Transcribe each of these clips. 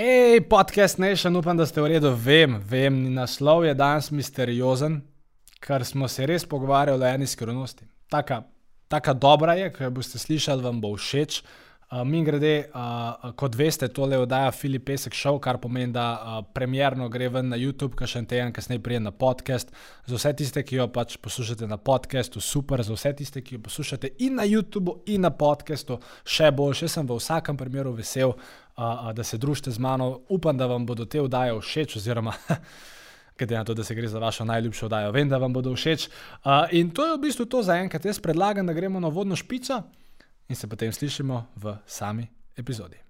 Hej, podcast Nation, upam, da ste v redu. Vem, vem, naslov je danes misteriozen, ker smo se res pogovarjali o eni skrivnosti. Taka, taka dobra je, ko jo boste slišali, vam bo všeč. Uh, Mi grede, uh, kot veste, tole oddaja Filip Pesek Show, kar pomeni, da uh, premjerno gre ven na YouTube, ki še en teden kasneje prije na podcast. Za vse tiste, ki jo pač poslušate na podkastu, super, za vse tiste, ki jo poslušate in na YouTubu, in na podkastu, še boljše. Sem v vsakem primeru vesel, uh, da se družite z mano. Upam, da vam bodo te oddaje všeč, oziroma. Glede na to, da se gre za vašo najljubšo oddajo, vem, da vam bodo všeč. Uh, in to je v bistvu to za enkrat. Jaz predlagam, da gremo na vodno špico in se potem slišimo v sami epizodi.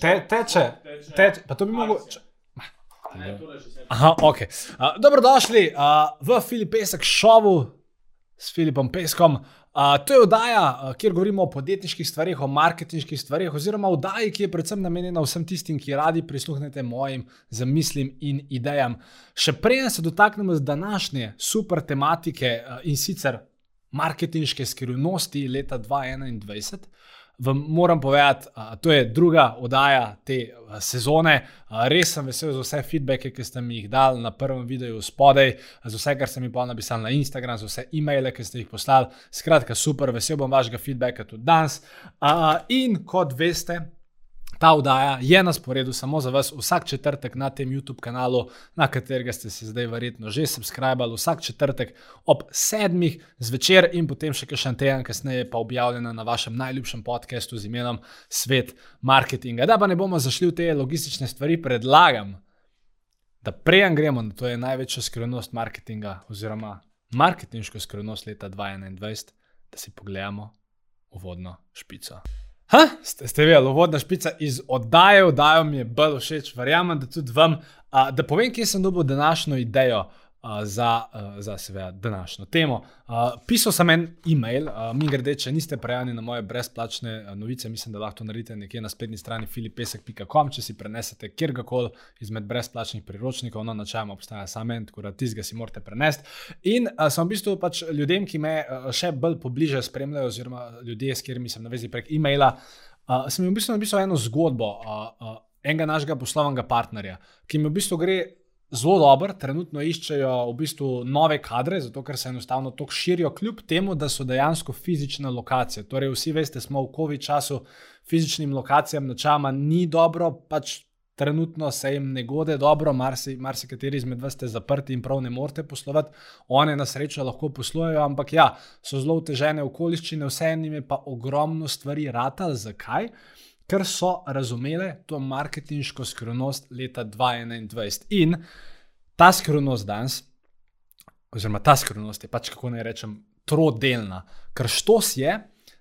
Te, teče, teče, pa to bi mogel. Aha, ok. Uh, dobrodošli uh, v Filip Pesek šovu s Filipom Peskom. Uh, to je oddaja, uh, kjer govorimo o podjetniških stvarih, o marketinških stvarih, oziroma oddaji, ki je predvsem namenjena vsem tistim, ki radi prisluhnete mojim zamislim in idejam. Še prej se dotaknemo današnje super tematike uh, in sicer marketinške skrivnosti leta 2021 vam moram povedati, da to je druga oddaja te sezone. Res sem vesel za vse feedbacke, ki ste mi jih dali na prvem videu spodaj, za vse, kar ste mi pa napisali na Instagram, za vse e-maile, ki ste jih poslali. Skratka, super, vesel bom vašega feedbacka tudi danes. In kot veste, Ta oddaja je na sporedu samo za vas vsak četrtek na tem YouTube kanalu, na katerega ste se zdaj verjetno že subskrbali, vsak četrtek ob sedmih zvečer in potem še kakšen teden kasneje pa objavljena na vašem najljubšem podkastu z imenom Svet marketinga. Da pa ne bomo zašli v te logistične stvari, predlagam, da prejem gremo na to je največja skrivnost marketinga oziroma marketinško skrivnost leta 2021, da si pogledamo uvodno špico. Ha, ste, ste vedeli, vodna špica iz oddaje, oddajo mi je bolj všeč, verjamem, da tudi vam. A, da povem, kje sem dobil današnjo idejo za, a, za seveda, današnjo temo. A, pisal sem en e-mail, a, mi grede, če niste prejani na moje brezplačne novice, mislim, da lahko naredite nekje na spletni strani filipesek.com, če si prenesete kjerkoli izmed brezplačnih priročnikov, no, načeloma obstaja samo en, tako da tizga si morate prenesti. In a, sem v bistvu pač ljudem, ki me še bolj pobliže spremljajo, oziroma ljudje, s katerimi sem navezan prek e-maila, a, sem jim v bistvu napisal eno zgodbo. A, a, Enega našega poslovnega partnerja, ki mi v bistvu gre zelo dobro, trenutno iščejo v bistvu nove kadre, zato ker se enostavno tako širijo, kljub temu, da so dejansko fizične lokacije. Torej, vsi veste, smo v COVID času fizičnim lokacijam načama ni dobro, pač trenutno se jim ne gode dobro, marsikateri marsi izmed vas ste zaprti in prav ne morete poslovati, one na srečo lahko poslujejo, ampak ja, so zelo težene okoliščine, vse jim je pa ogromno stvari rata. Zakaj? Ker so razumele to marketinško skrivnost leta 2021. In ta skrivnost danes, oziroma ta skrivnost je pač, kako naj rečem, trodelna, ker štos je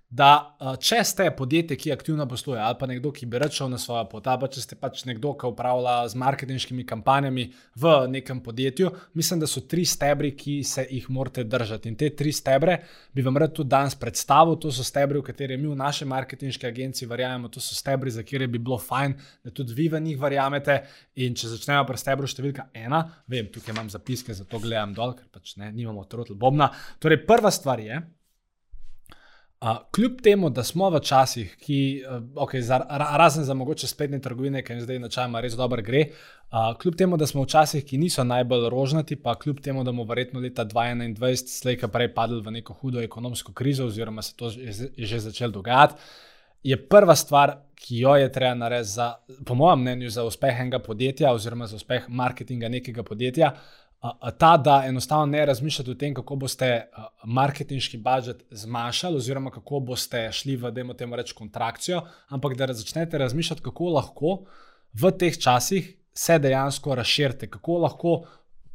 da če ste podjetje, ki aktivno posluje, ali pa nekdo, ki bi rečel na svojo pot, ali pa če ste pač nekdo, ki upravlja z marketinškimi kampanjami v nekem podjetju, mislim, da so tri stebre, ki se jih morate držati. In te tri stebre bi vam rad tudi danes predstavil. To so stebre, v katere mi v naši marketinški agenciji verjamemo, to so stebre, za katere bi bilo fajn, da tudi vi v njih verjamete. In če začnemo pri stebru številka ena, vem, tukaj imam zapiske, zato gledam dol, ker pač ne, nimamo trotl bobna. Torej, prva stvar je, Uh, kljub temu, da smo v časih, ki, uh, okay, za, razen za mogoče spletne trgovine, ki jim zdaj načajma res dobro gre, uh, kljub temu, da smo v časih, ki niso najbolj rožnati, pa kljub temu, da bomo verjetno leta 2021 slejka prej padli v neko hudo ekonomsko krizo, oziroma se to je, je že začelo dogajati, je prva stvar, ki jo je treba narediti, po mojem mnenju, za uspeh enega podjetja, oziroma za uspeh marketinga nekega podjetja ta, da enostavno ne razmišljate o tem, kako boste marketinški budžet zmanjšali, oziroma kako boste šli v, da imamo reči, kontrakcijo, ampak da začnete razmišljati, kako lahko v teh časih se dejansko razširite, kako lahko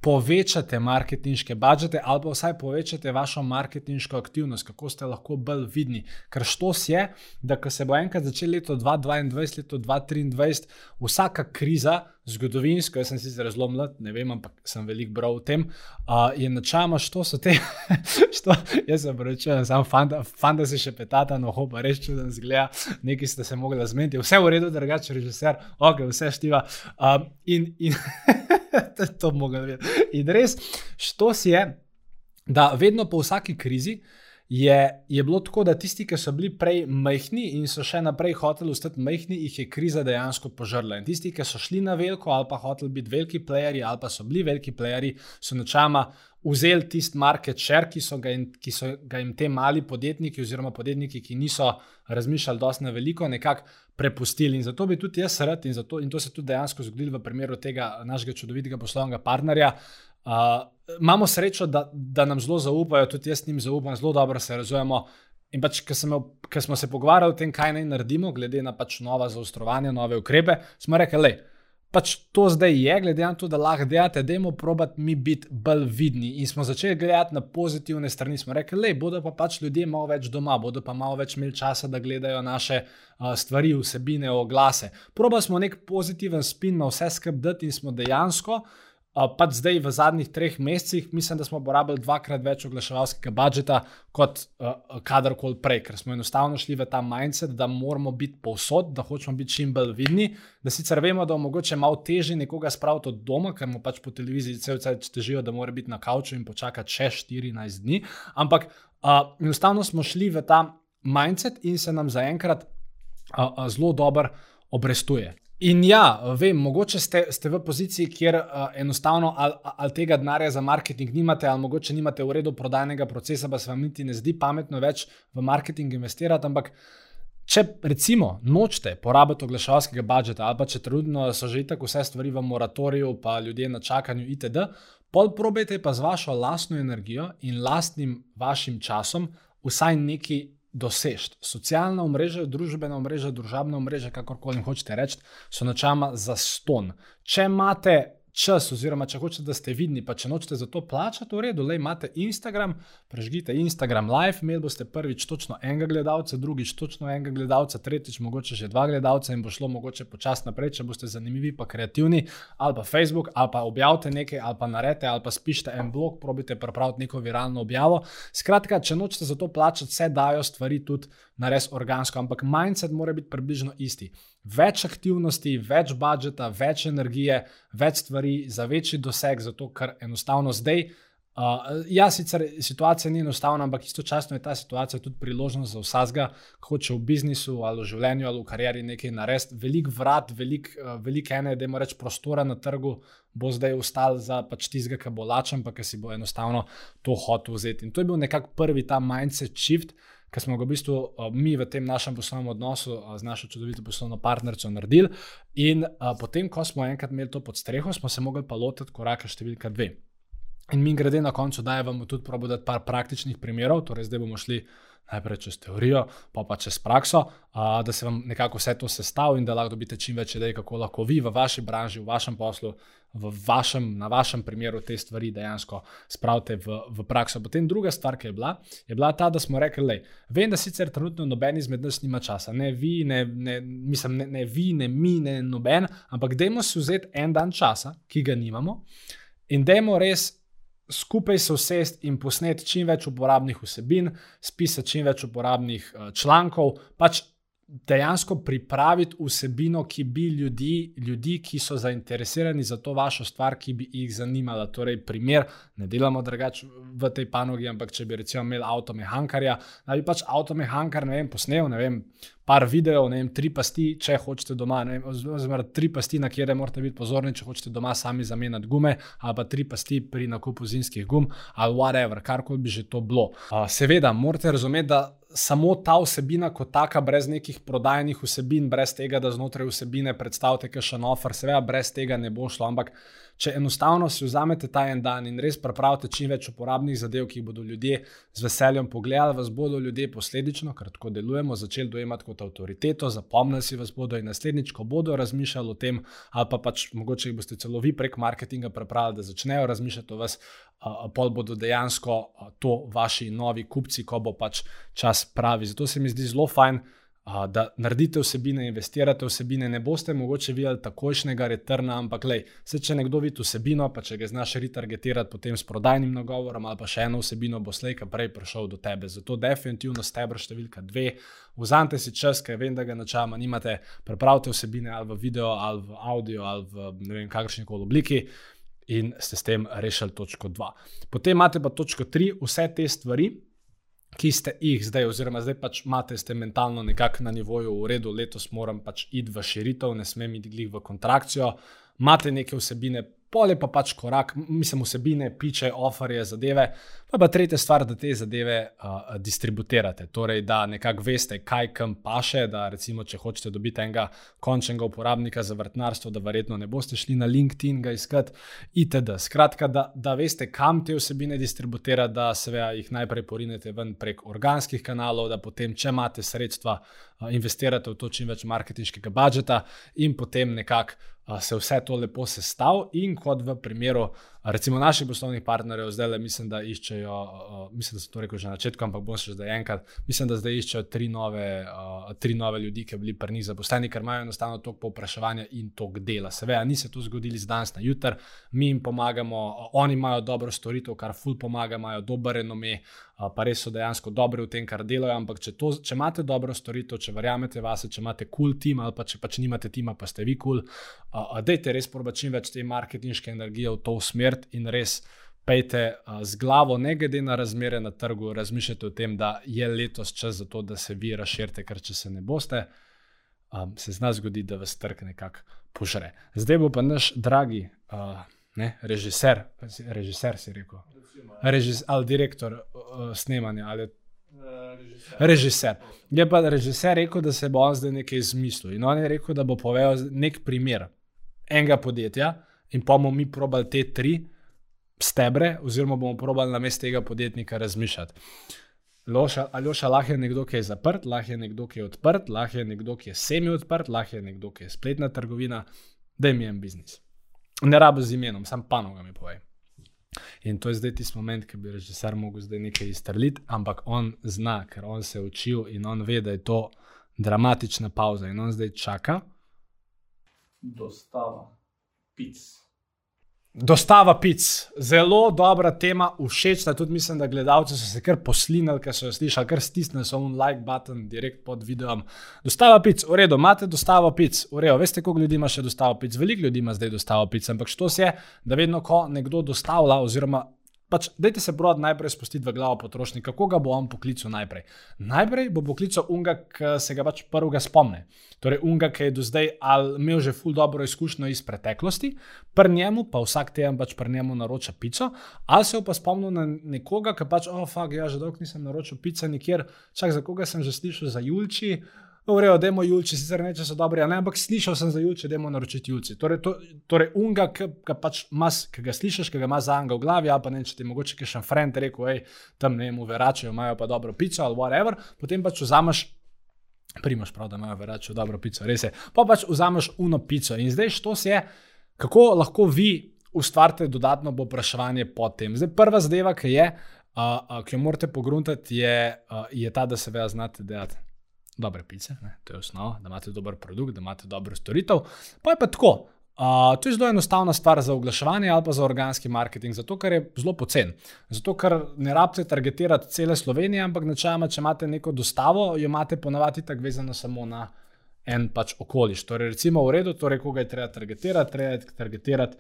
povečate marketinške budžete ali pa vsaj povečate vašo marketinško aktivnost, kako ste lahko bolj vidni. Ker štos je, da ko se bo enkrat začel leto 2022, leto 2023, vsaka kriza, zgodovinsko, jaz sem si zelo mlad, ne vem, ampak sem veliko bral o tem, uh, je načama, što so te, što, jaz sem rečen, samo fanta, fanta se še petata, no hopa, res čuden zgleda, neki ste se mogli zmeniti, vse v redu, drugače režiser, ok, vse štiva. Um, in, in to mogo vedeti. In res, što si je, da vedno po vsaki krizi. Je, je bilo tako, da tisti, ki so bili prej majhni in so še naprej hoteli ostati majhni, jih je kriza dejansko požrla. In tisti, ki so šli na veliko ali pa hoteli biti veliki playerji ali pa so bili veliki playerji, so načama vzeli tisti market share, ki so, ga, ki so ga jim te mali podjetniki oziroma podjetniki, ki niso razmišljali dosti na veliko, nekako prepustili. In zato bi tudi jaz rad, in, zato, in to se je tudi dejansko zgodilo v primeru tega našega čudovitega poslovnega partnerja. Uh, imamo srečo, da, da nam zelo zaupajo, tudi jaz njim zaupam, zelo dobro se razumemo. In pač, ker smo se pogovarjali o tem, kaj naj naredimo, glede na pač nova zaostrovanja, nove ukrepe, smo rekli, da pač to zdaj je, glede na to, da lahko delate, da imamo probat mi biti bolj vidni. In smo začeli gledati na pozitivne strani. Smo rekli, da bodo pa pač ljudje malo več doma, bodo pa malo več imeli časa, da gledajo naše uh, stvari, vsebine, oglase. Proba smo nek pozitiven spin na vse skrbeti in smo dejansko. Uh, pač zdaj, v zadnjih treh mesecih, mislim, da smo porabili dvakrat več oglaševalskega budžeta kot uh, kadarkoli prej, ker smo enostavno šli v ta mindset, da moramo biti povsod, da hočemo biti čim bolj vidni. Da sicer vemo, da je mogoče malo težje nekoga spraviti od doma, ker mu pač po televiziji vse čas težijo, da mora biti na kavču in počakati še 14 dni. Ampak uh, enostavno smo šli v ta mindset in se nam zaenkrat uh, uh, zelo dobro obrestuje. In ja, vem, mogoče ste, ste v poziciji, kjer uh, enostavno ali, ali tega denarja za marketing nimate, ali mogoče nimate v redu prodajnega procesa, pa se vam niti ne zdi pametno več v marketing investirati. Ampak, če recimo nočete porabiti oglaševalskega budžeta, ali pa če trudno so že tako vse stvari v moratoriju, pa ljudje na čakanju, itd., pol probejte pa z vašo lastno energijo in lastnim vašim časom vsaj neki dosežeti. Socialna mreža, družbena mreža, družabna mreža, kakorkoli hočete reči, so načama za ston. Če imate čas, oziroma če hočete, da ste vidni, pa če nočete za to plačati, v redu, le imate Instagram, prežgite Instagram live, imeli boste prvič točno enega gledalca, drugič točno enega gledalca, tretjič mogoče že dva gledalca in bo šlo mogoče počasi naprej, če boste zanimivi, pa kreativni, ali pa Facebook, ali pa objavite nekaj, ali pa naredite, ali pa spišite en blog, probite pripraviti neko viralno objavo. Skratka, če nočete za to plačati, se dajo stvari tudi nares organsko, ampak mindset mora biti približno isti. Več aktivnosti, več budžeta, več energije, več stvari za večji doseg, zato ker enostavno zdaj. Uh, ja, sicer situacija ni enostavna, ampak istočasno je ta situacija tudi priložnost za vsakega, ki hoče v biznisu ali v življenju ali v karieri nekaj narediti. Veliko vrat, veliko uh, velik ene, da ima reč prostora na trgu, bo zdaj ustal za pač tistega, ki bo lačen, pa ki si bo enostavno to hotel vzeti. In to je bil nekako prvi ta mindset shift, uh, ki smo ga v bistvu uh, mi v tem našem poslovnem odnosu uh, z našo čudovito poslovno partnerico naredili. In uh, potem, ko smo enkrat imeli to pod streho, smo se mogli pa lotiti koraka številka dve. In mi grede na koncu, da je vam tudi probo dati par praktičnih primerov, torej zdaj bomo šli najprej čez teorijo, pa pa čez prakso, a, da se vam nekako vse to sestavlja in da lahko dobite čim več idej, kako lahko vi v vaši branži, v vašem poslu, v vašem, na vašem primeru te stvari dejansko spravite v, v prakso. Potem druga stvar, ki je bila, je bila ta, da smo rekli, da vem, da sicer trenutno noben izmed nas nima časa, ne vi, ne, ne, mislim, ne, ne vi, ne mi, ne noben, ampak dajmo si vzeti en dan časa, ki ga nimamo in dajmo res skupaj se usesti in posneti čim več uporabnih vsebin, spisati čim več uporabnih uh, člankov, pač dejansko pripraviti vsebino, ki bi ljudi, ljudi, ki so zainteresirani za to vašo stvar, ki bi jih zanimala. Torej, primer, ne delamo drugače v tej panogi, ampak če bi recimo imeli avtomehankarja, da bi pač avtomehankar, ne vem, posnel, ne vem par videov, ne vem, tri pasti, če hočete doma, oziroma tri pasti, na kjer morate biti pozorni, če hočete doma sami zamenjati gume, ali pa tri pasti pri nakupu zimskih gum, ali whatever, karkoli bi že to bilo. Uh, seveda, morate razumeti, da samo ta vsebina, kot taka, brez nekih prodajnih vsebin, brez tega, da znotraj vsebine predstavite še en offer, seveda, brez tega ne bo šlo. Ampak če enostavno si vzamete ta en dan in res pripravite čim več uporabnih zadev, ki jih bodo ljudje z veseljem pogledali, vas bodo ljudje posledično, ker tako delujemo, začeli dojemati kot avtoriteto, zapomnili si vas bodo in naslednjič, ko bodo razmišljali o tem, ali pa pač mogoče jih boste celo vi prek marketinga pripravili, da začnejo razmišljati o vas, pol bodo dejansko to vaši novi kupci, ko bo pač čas pravi. Zato se mi zdi zelo fajn da naredite vsebine, investirate vsebine, ne boste mogoče videli takošnjega returna, ampak lej, se če nekdo vidi vsebino, pa če ga znaš retargetirati potem s prodajnim nagovorom ali pa še eno vsebino, bo slejka prej prišel do tebe. Zato definitivno stebr številka dve, vzamete si čas, ker vem, da ga načama nimate, prepravite vsebine ali v video ali v audio ali v ne vem kakršni koli obliki. In ste s tem rešili točko 2. Potem imate pa točko 3, vse te stvari, ki ste jih zdaj, oziroma zdaj pač imate, ste mentalno nekako na nivoju, v redu, letos moram pač iti v širitev, ne smem iti v kontrakcijo. Imate neke vsebine, Pole pa pač korak, mislim, vsebine, piče, oferje, zadeve. Pa pa tretja stvar, da te zadeve uh, distribuirate. Torej, da nekako veste, kaj kam paše. Da, recimo, če hočete dobiti enega končnega uporabnika za vrtnarstvo, da verjetno ne boste šli na LinkedIn ga iskati, itd. Skratka, da, da veste, kam te vsebine distribuirate, da seveda jih najprej porinete ven prek organskih kanalov, da potem, če imate sredstva, uh, investirate v to čim več marketinškega budžeta in potem nekako se vse to lepo sestavlja, in kot v primeru recimo naših poslovnih partnerjev, zdaj le mislim, da iščejo, mislim, da so to rekel že na začetku, ampak bom še zdaj enkrat, mislim, da zdaj iščejo tri nove, tri nove ljudi, ki bili pri njih zaposleni, ker imajo enostavno toliko povpraševanja in toliko dela. Seveda, ni se to zgodili z danes na jutr, mi jim pomagamo, oni imajo dobro storitev, kar ful pomaga, imajo dober renome, uh, pa res so dejansko dobri v tem, kar delajo. Ampak če, to, če imate dobro storitev, če verjamete vase, če imate kul cool tim ali pa če pač nimate tima, pa ste vi kul, cool, dajte res proba čim več te marketinške energije v to smer in res pejte z glavo, ne glede na razmere na trgu, razmišljate o tem, da je letos čas za to, da se vi razširite, ker če se ne boste, um, se zna zgoditi, da vas trg nekako požre. Zdaj bo pa naš dragi uh, ne, režiser, režiser si rekel, Režis, ali direktor uh, snemanja. Ali Režiser. režiser. Je pa režiser rekel, da se bo on zdaj nekaj izmislil. In on je rekel, da bo povedal nek primer enega podjetja, in pa bomo mi probali te tri stebre, oziroma bomo probali na mestu tega podjetnika razmišljati. Ali je lahko nekdo, ki je zaprt, lahko je nekdo, ki je odprt, lahko je nekdo, ki je semi odprt, lahko je nekdo, ki je spletna trgovina, da jim je en biznis. Ne rabo z imenom, sam panoga mi povej. In to je zdaj tisti moment, ki bi režiser mogel zdaj nekaj izstreliti, ampak on zna, ker on se je učil in on ve, da je to dramatična pauza in on zdaj čaka. Dostava pic. Dostava pic, zelo dobra tema, všeč je tudi, mislim, da gledalci so se kar poslinili, ker so jo slišali, kar stisnili so un like button direkt pod videom. Dostava pic, v redu, imate dostavo pic, v redu, veste, koliko ljudi ima še dostavo pic, veliko ljudi ima zdaj dostavo pic, ampak što se je, da vedno, ko nekdo dostavlja, oziroma Pač, dajte se brod najprej spustiti v glavo potrošnika, koga bo on poklical najprej. Najprej bo poklical unga, ki se ga pač prvega spomne. Torej, unga, ki je do zdaj imel že ful dobro izkušnjo iz preteklosti, pri njemu pa vsak teden pač pri njemu naroča pico, ali se pa spomnil na nekoga, ki pač, oh, fuck, ja, že dolgo nisem naročil pice nikjer, čak za koga sem že slišal za Julči. Vrejo, da je Julči, sicer neče so dobri, ne, ampak slišal sem za Julči, da je moj naročiti Julči. Torej, to, torej unga, ki pač ga slišiš, ki ga ima za anga v glavi, ali pa ne, če ti mogoče še en friend rekel, hej, tam ne, mu veračajo, imajo pa dobro pico ali whatever, potem pač vzameš. Primaš prav, da imajo veračajo dobro pico, res je. Pa pač vzameš uno pico in zdaj što se je, kako lahko vi ustvarite dodatno popraševanje po tem. Zdaj prva zadeva, ki je, uh, uh, ki jo morate pogruntati, je, uh, je ta, da se veja znate delati dobre pice, ne? to je osnova, da imate dober produkt, da imate dobro storitev. Pa je pa tako. Uh, to je zelo enostavna stvar za oglaševanje ali pa za organski marketing, zato ker je zelo pocen. Zato ker ne rabite targetirati cele Slovenije, ampak načeloma, če imate neko dostavo, jo imate ponavadi tako vezano samo na en pač okoliš. Torej, recimo v redu, torej, koga je treba targetirati, treba je targetirati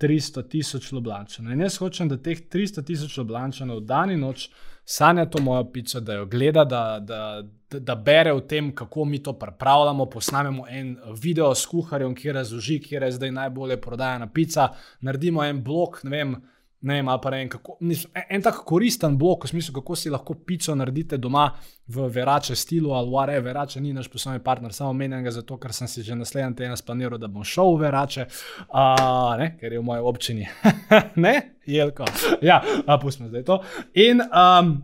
300 tisoč Ljubljančanov. In jaz hočem, da teh 300 tisoč Ljubljančanov dan in noč sanja to mojo pico, da jo gleda, da, da, da, da bere o tem, kako mi to pripravljamo. Posnamemo en video s kuharjem, ki razloži, kje je zdaj najbolje prodajana pica. Naredimo en blog, ne vem. Ne vem, pa ne vem, kako. Mislim, en, en tak koristen blok, v smislu, kako si lahko pico naredite doma v verače stilu ali whatever. Verače ni naš poslovni partner, samo menim ga zato, ker sem si že naslednji teden splaniral, da bom šel v verače, uh, ne, ker je v moji občini. ne, jelko. Ja, pustimo zdaj to. In, um,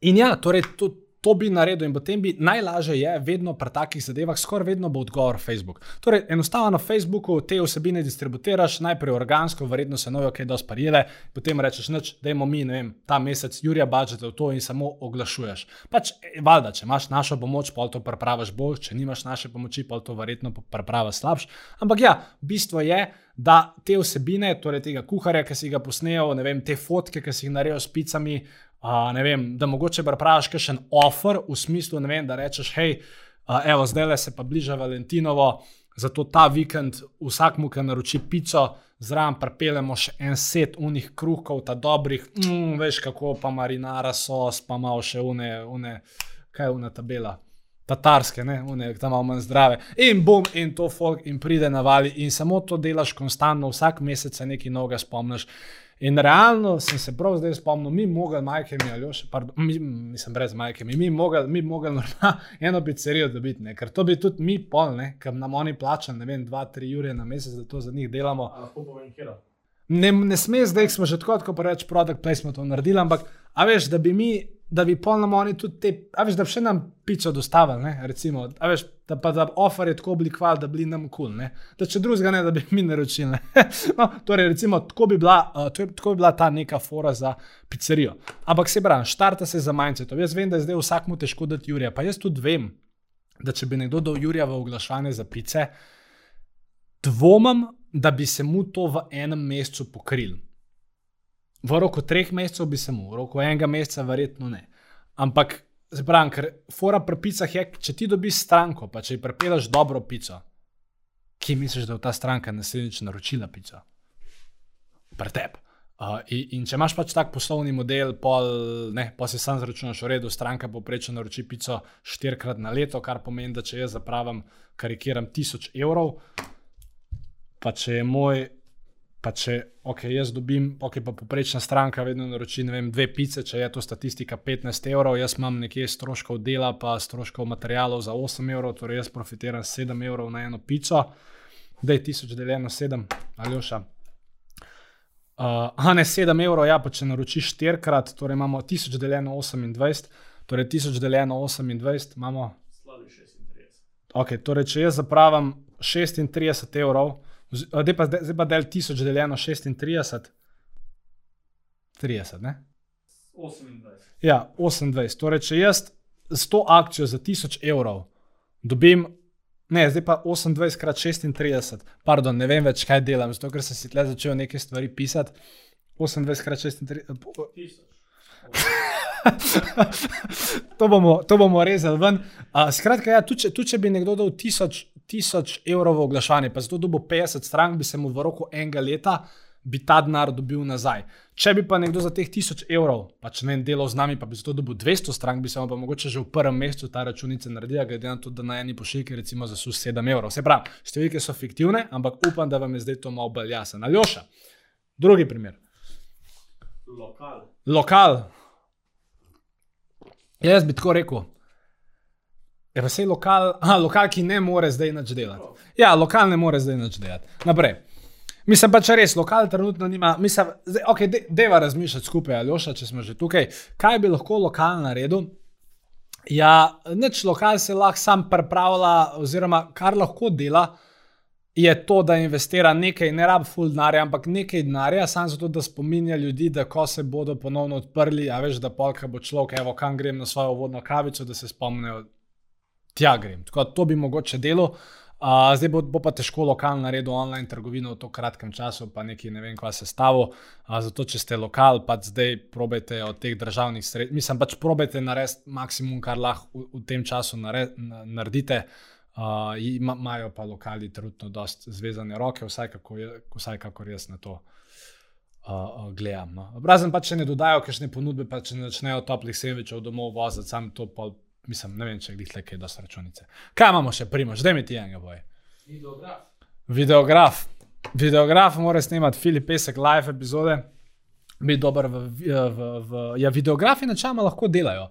in ja, torej, to, to bi naredil in potem bi najlažje je, vedno pri takih zadevah, skoraj vedno bo odgovor Facebook. Torej, enostavno na Facebooku te vsebine distribuiraš, najprej organsko, verjetno se nojo kaj dosti parile, potem rečeš, noč, da imamo mi, ne vem, ta mesec, Jurija, budžet v to in samo oglašuješ. Pač, e, valjda, če imaš našo pomoč, pa to prepravaš bolj, če nimaš naše pomoči, pa to verjetno prepravaš slabš. Ampak ja, bistvo je, da te vsebine, torej tega kuharja, ki si ga posnejo, ne vem, te fotke, ki si jih naredijo s picami, Uh, vem, da mogoče prepraviš še en offer v smislu, vem, da rečeš, hej, uh, evo, zdaj le se pa bliža Valentinovo, zato ta vikend vsakmu, ki naroči pico, zraven pripeljemo še en set unih kruhov, ta dobrih, mm, veš kako pa marinara sos, pa malo še une, une kaj je una tabela. Tatarske, ne, une, tam imamo manj zdrave. In bom, in to folk, in pride na vali, in samo to delaš konstantno, vsak mesec se nekaj novega spomniš. In realno sem se prav zdaj spomnil, mi mogli, majke mi ali še, nisem brez majke, mi mogli, mi mogli na eno pizzerijo dobiti, ne? ker to bi tudi mi pol, ker nam oni plačajo, ne vem, dva, tri ure na mesec, da to za njih delamo. Ne, ne sme zdaj, smo že tako, kot reč, produkt placement to naredili, ampak a veš, da bi mi da bi polno oni tudi te, a veš, da bi še nam pico dostavili, ne, recimo, a veš, da pa da offer je tako oblikoval, da bi nam kul, cool, da če drugega ne, da bi mi naročili, no, torej, recimo, tako bi, bila, uh, tako bi bila ta neka fora za pizzerijo. Ampak se pravi, štarte se za manjce, to jaz vem, da je zdaj vsakmu težko dati Jurija, pa jaz tudi vem, da če bi nekdo dal Jurija v oglašanje za pice, dvomim, da bi se mu to v enem mesecu pokril. V roku treh mesecev bi se mu, v roku enega meseca, verjetno ne. Ampak, zbran, ker fora pri picah je, če ti dobiš stranko, pa če ji prepelaš dobro pico, ki misliš, da je ta stranka naslednjič naročila pico? Pretep. Uh, in, in če imaš pač tak poslovni model, pol, ne, pa si sam zračunaš v redu, stranka poprečno naroči pico štirikrat na leto, kar pomeni, da če jaz zapravim, karikiram tisoč evrov, pa če je moj Pa če okay, jaz dobim, ok, pa poprečna stranka vedno naroči vem, dve pice, če je to statistika 15 evrov, jaz imam nekje stroškov dela, pa stroškov materijalov za 8 evrov, torej jaz profitiram 7 evrov na eno pico, da je 1000 deljeno 7 ali oša. Uh, a ne 7 evrov, ja, pa če naročiš 4 krat, torej imamo 1000 deljeno 28, torej 1000 deljeno 28 imamo. Slabi 36. Ok, torej če jaz zapravim 36 evrov. Zdaj pa, zdaj pa del 1000 deljeno 36, 30, ne? 28. Ja, 28. Torej, če jaz s to akcijo za 1000 evrov dobim, ne, zdaj pa 28 krat 36, pardon, ne vem več, kaj delam, zato ker sem si tle začel nekaj stvari pisati. 28 krat 36. to, bomo, to bomo rezali ven. Uh, skratka, ja, tudi, če, tudi če bi nekdo dal 1000 tisoč evrov v oglašanje, pa zato dobil 50 strank, bi se mu v roku enega leta bi ta denar dobil nazaj. Če bi pa nekdo za teh 1000 evrov, pa če ne delal z nami, pa bi zato dobil 200 strank, bi se mu pa mogoče že v prvem mesecu ta računica naredila, glede na to, da na eni pošiljki recimo za 7 evrov. Se pravi, številke so fiktivne, ampak upam, da vam je zdaj to malo bolj jasno. Aljoša, drugi primer. Lokal. Lokal. Jaz bi tako rekel. Je pa se lokal, aha, lokal, ki ne more zdaj nič delati. Ja, lokal ne more zdaj nič delati. Naprej. Mislim pa, če res lokal trenutno nima, mislim, da okay, de, deva razmišljati skupaj, ali oša, če smo že tukaj, kaj bi lahko lokal naredil. Ja, nič lokal se lahko sam pripravlja, oziroma kar lahko dela, je to, da investira nekaj, ne rab full denarja, ampak nekaj denarja, samo zato, da spominja ljudi, da ko se bodo ponovno odprli, a veš, da polka bo človek, evo, kam grem na svojo vodno kavico, da se spomnijo tja grem. Tako da to bi mogoče delo. Uh, zdaj bo, bo pa težko lokalno narediti online trgovino v tako kratkem času, pa nekaj ne vem, kaj se stavo. Uh, zato, če ste lokal, pa zdaj probejte od teh državnih sredstev, mislim, pač probejte narediti maksimum, kar lahko v, v tem času nared, naredite. Imajo uh, pa lokali trenutno dosta zvezane roke, vsaj kako, je, vsaj kako jaz na to uh, gledam. No. Razen pa, če ne dodajo kakšne ponudbe, pa če ne začnejo toplih sendvičev domov voziti, sam to pa mislim, ne vem, če jih le kaj da so računice. Kaj imamo še, primož, da mi ti enega boj? Videograf. Videograf. Videograf mora snimati Filip Pesek live epizode. biti dober v, v, v, ja, videografi, načeloma lahko delajo.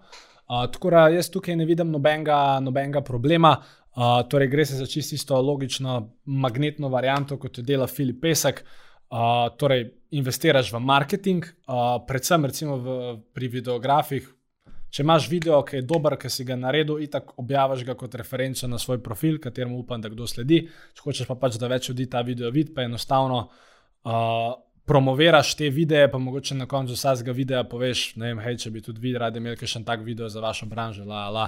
Uh, tako da jaz tukaj ne vidim nobenega, nobenega problema. Uh, torej, gre se za čisto isto logično magnetno varianto, kot jo dela Filip Pesek. Uh, torej, investiraš v marketing, uh, predvsem recimo v, pri videografih. Če imaš video, ki je dober, ki si ga naredil, in tako objaviš ga kot referenco na svoj profil, kateremu upam, da kdo sledi. Če hočeš pa pač, da več ljudi ta video vidi, pa enostavno. Uh, promoviraš te videe, pa mogoče na koncu vsakega videa poveš, ne vem, hej, če bi tudi vi radi imeli še en tak video za vašo branžo, la, la,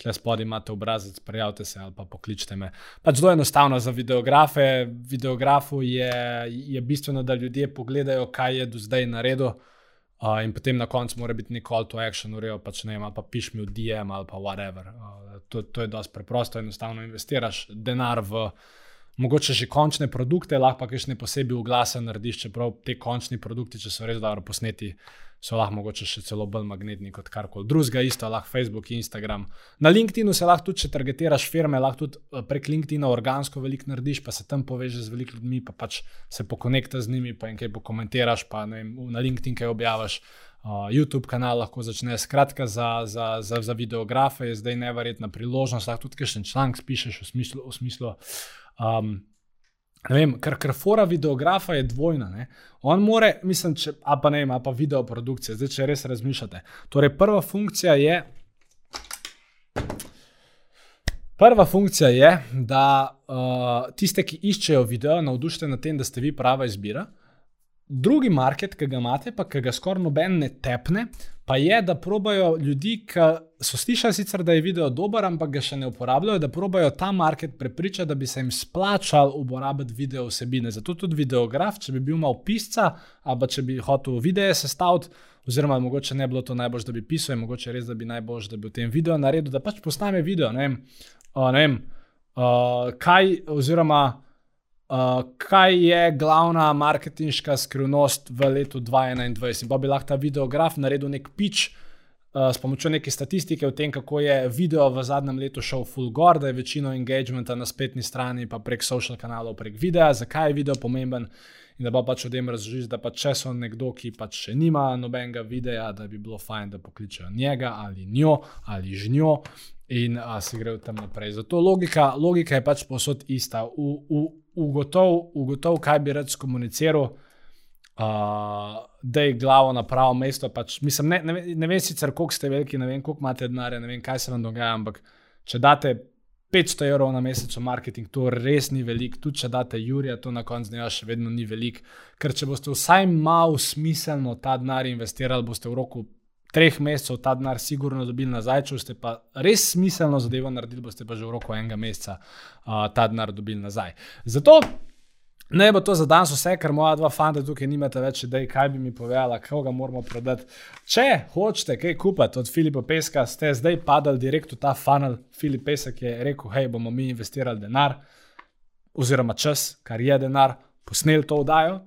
tle spodaj imate obrazec, prijavite se ali pa pokličite me. Pač zelo enostavno za videografe. Videografu je, je bistveno, da ljudje pogledajo, kaj je do zdaj naredil. Uh, in potem na koncu mora biti neko call to action, urejo pač ne vem, pa piš mi v DM ali pa whatever. Uh, to, to je dosti preprosto, enostavno investiraš denar v mogoče že končne produkte, lahko pa kakšne posebej oglase narediš, čeprav te končni produkti, če so res dobro posneti, so lahko mogoče še celo bolj magnetni kot karkoli drugega, isto lahko Facebook, Instagram. Na LinkedInu se lahko tudi, če targetiraš firme, lahko tudi eh, prek LinkedIna organsko veliko narediš, pa se tam povežeš z veliko ljudmi, pa pač se pokonekta z njimi, pa jim kaj pokomentiraš, pa vem, na LinkedIn kaj objaviš. Uh, YouTube kanal lahko začne. Skratka, za, za, za, za videografe je zdaj neverjetna priložnost. Lahko tudi še en članek pišeš v smislu, v smislu Um, vem, ker ker fora videografa je dvojna. Ne? On more, mislim, če, a pa ne, a pa video produkcija, zdaj če res razmišljate. Torej, prva funkcija je. Prva funkcija je, da uh, tiste, ki iščejo video, navdušite na tem, da ste vi prava izbira. Drugi market, ki ga imate, pa ki ga skoraj noben ne tepne, pa je, da probajo ljudi, ki so slišali sicer, da je video dober, ampak ga še ne uporabljajo, da probajo ta market prepričati, da bi se jim splačal uporabiti video vsebine. Zato tudi videograf, če bi bil malo pisca, ali če bi hotel videe sestaviti, oziroma mogoče ne bilo to najbolj, da bi pisal, mogoče res, da bi najbolj, da bi v tem videu naredil, da pač posname video. Ne vem, uh, ne vem uh, kaj, oziroma. Uh, kaj je glavna marketinška skrivnost v letu 2021? Pa bi lahko ta videograf naredil nek pič uh, s pomočjo neke statistike o tem, kako je video v zadnjem letu šel full gore, da je večino engagementa na spletni strani, pa prek social kanalov, prek videa, zakaj je video pomemben. In da pa pač o tem razložiš, da pa če so nekdo, ki pač še nima nobenega videa, da bi bilo fajn, da pokličejo njega ali njo ali žnjo in a, si grejo tam naprej. Zato logika, logika je pač posod ista. V, v, ugotov, ugotov, kaj bi rad skomuniciral, uh, da je glavo na pravo mesto. Pač, mislim, ne, ne, ne vem sicer, koliko ste veliki, ne vem, koliko imate denarja, ne vem, kaj se vam dogaja, ampak če date 500 evrov na mesec v marketing, to res ni veliko, tudi če date Jurija, to na koncu dneva še vedno ni veliko. Ker če boste vsaj malo smiselno ta denar investirali, boste v roku treh mesecev ta denar sigurno dobili nazaj, če ste pa res smiselno zadevo naredili, boste pa že v roku enega meseca uh, ta denar dobili nazaj. Zato ne bo to za danes vse, ker moja dva fanta tukaj nimata več idej, kaj bi mi povedala, kako ga moramo prodati. Če hočete kaj kupiti od Filipa Peska, ste zdaj padali direkt v ta funnel. Filip Pesek je rekel, hej, bomo mi investirali denar, oziroma čas, kar je denar, posneli to vdajo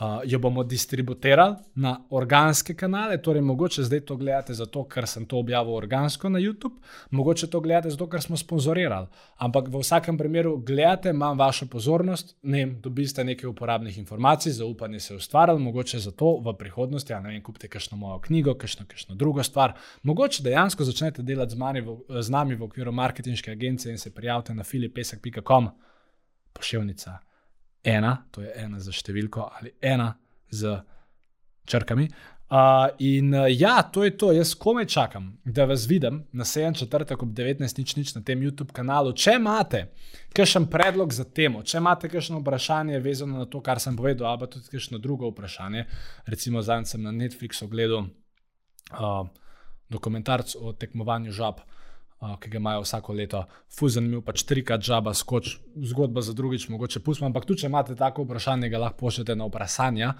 uh, jo bomo distribuirali na organske kanale. Torej, mogoče zdaj to gledate zato, ker sem to objavil organsko na YouTube, mogoče to gledate zato, ker smo sponzorirali. Ampak v vsakem primeru gledate, imam vašo pozornost, ne vem, dobiste nekaj uporabnih informacij, zaupanje se je ustvarjalo, mogoče zato v prihodnosti, ja ne vem, kupite kakšno mojo knjigo, kakšno, kakšno drugo stvar. Mogoče dejansko začnete delati z, v, z nami v okviru marketinške agencije in se prijavite na filipesek.com. Pošiljnica ena, to je ena za številko ali ena z črkami. Uh, in uh, ja, to je to, jaz komaj čakam, da vas vidim na 7. četrtek ob 19.00 na tem YouTube kanalu. Če imate kakšen predlog za temo, če imate kakšno vprašanje vezano na to, kar sem povedal, ali pa tudi kakšno drugo vprašanje, recimo zadnjič sem na Netflixu gledal uh, dokumentarc o tekmovanju žab. Uh, ki ga imajo vsako leto, fuzen imel pač trikrat žaba, skoč, zgodba za drugič, mogoče pustimo. Ampak tudi, če imate tako vprašanje, ga lahko pošljete na vprašanja,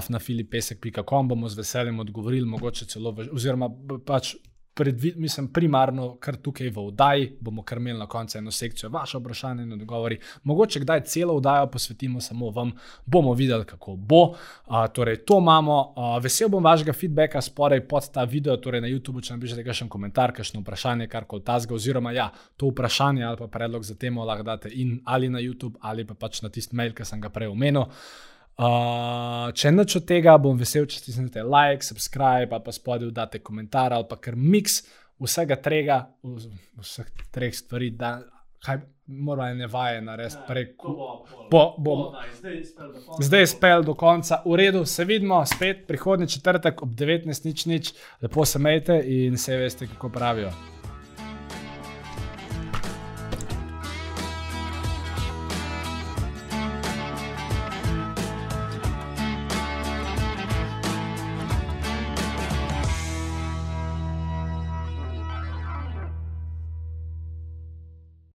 afnafilipesek.com bomo z veseljem odgovorili, mogoče celo, oziroma pač predvi, mislim, primarno, kar tukaj v oddaji, bomo kar imeli na koncu eno sekcijo, vaše vprašanje in odgovori. Mogoče kdaj celo oddajo posvetimo samo vam, bomo videli, kako bo. Uh, torej, to imamo. Uh, vesel bom vašega feedbacka spodaj pod ta video, torej na YouTube, če napišete kakšen komentar, kakšno vprašanje, kar koli tazga, oziroma ja, to vprašanje ali pa predlog za temo lahko date in ali na YouTube ali pa pač na tisti mail, ki sem ga prej omenil. Uh, če nič od tega, bom vesel, če stisnete like, subscribe, pa spodaj date komentar, ali pa kar miks vsega trega, vseh treh stvari, da kaj mora ene vaje narediti prek. To bo. Bo, bo, Bo, daj, zdaj je spel do konca. Je v redu, se vidimo spet prihodnji četrtek ob 19.00, lepo se majte in se veste, kako pravijo.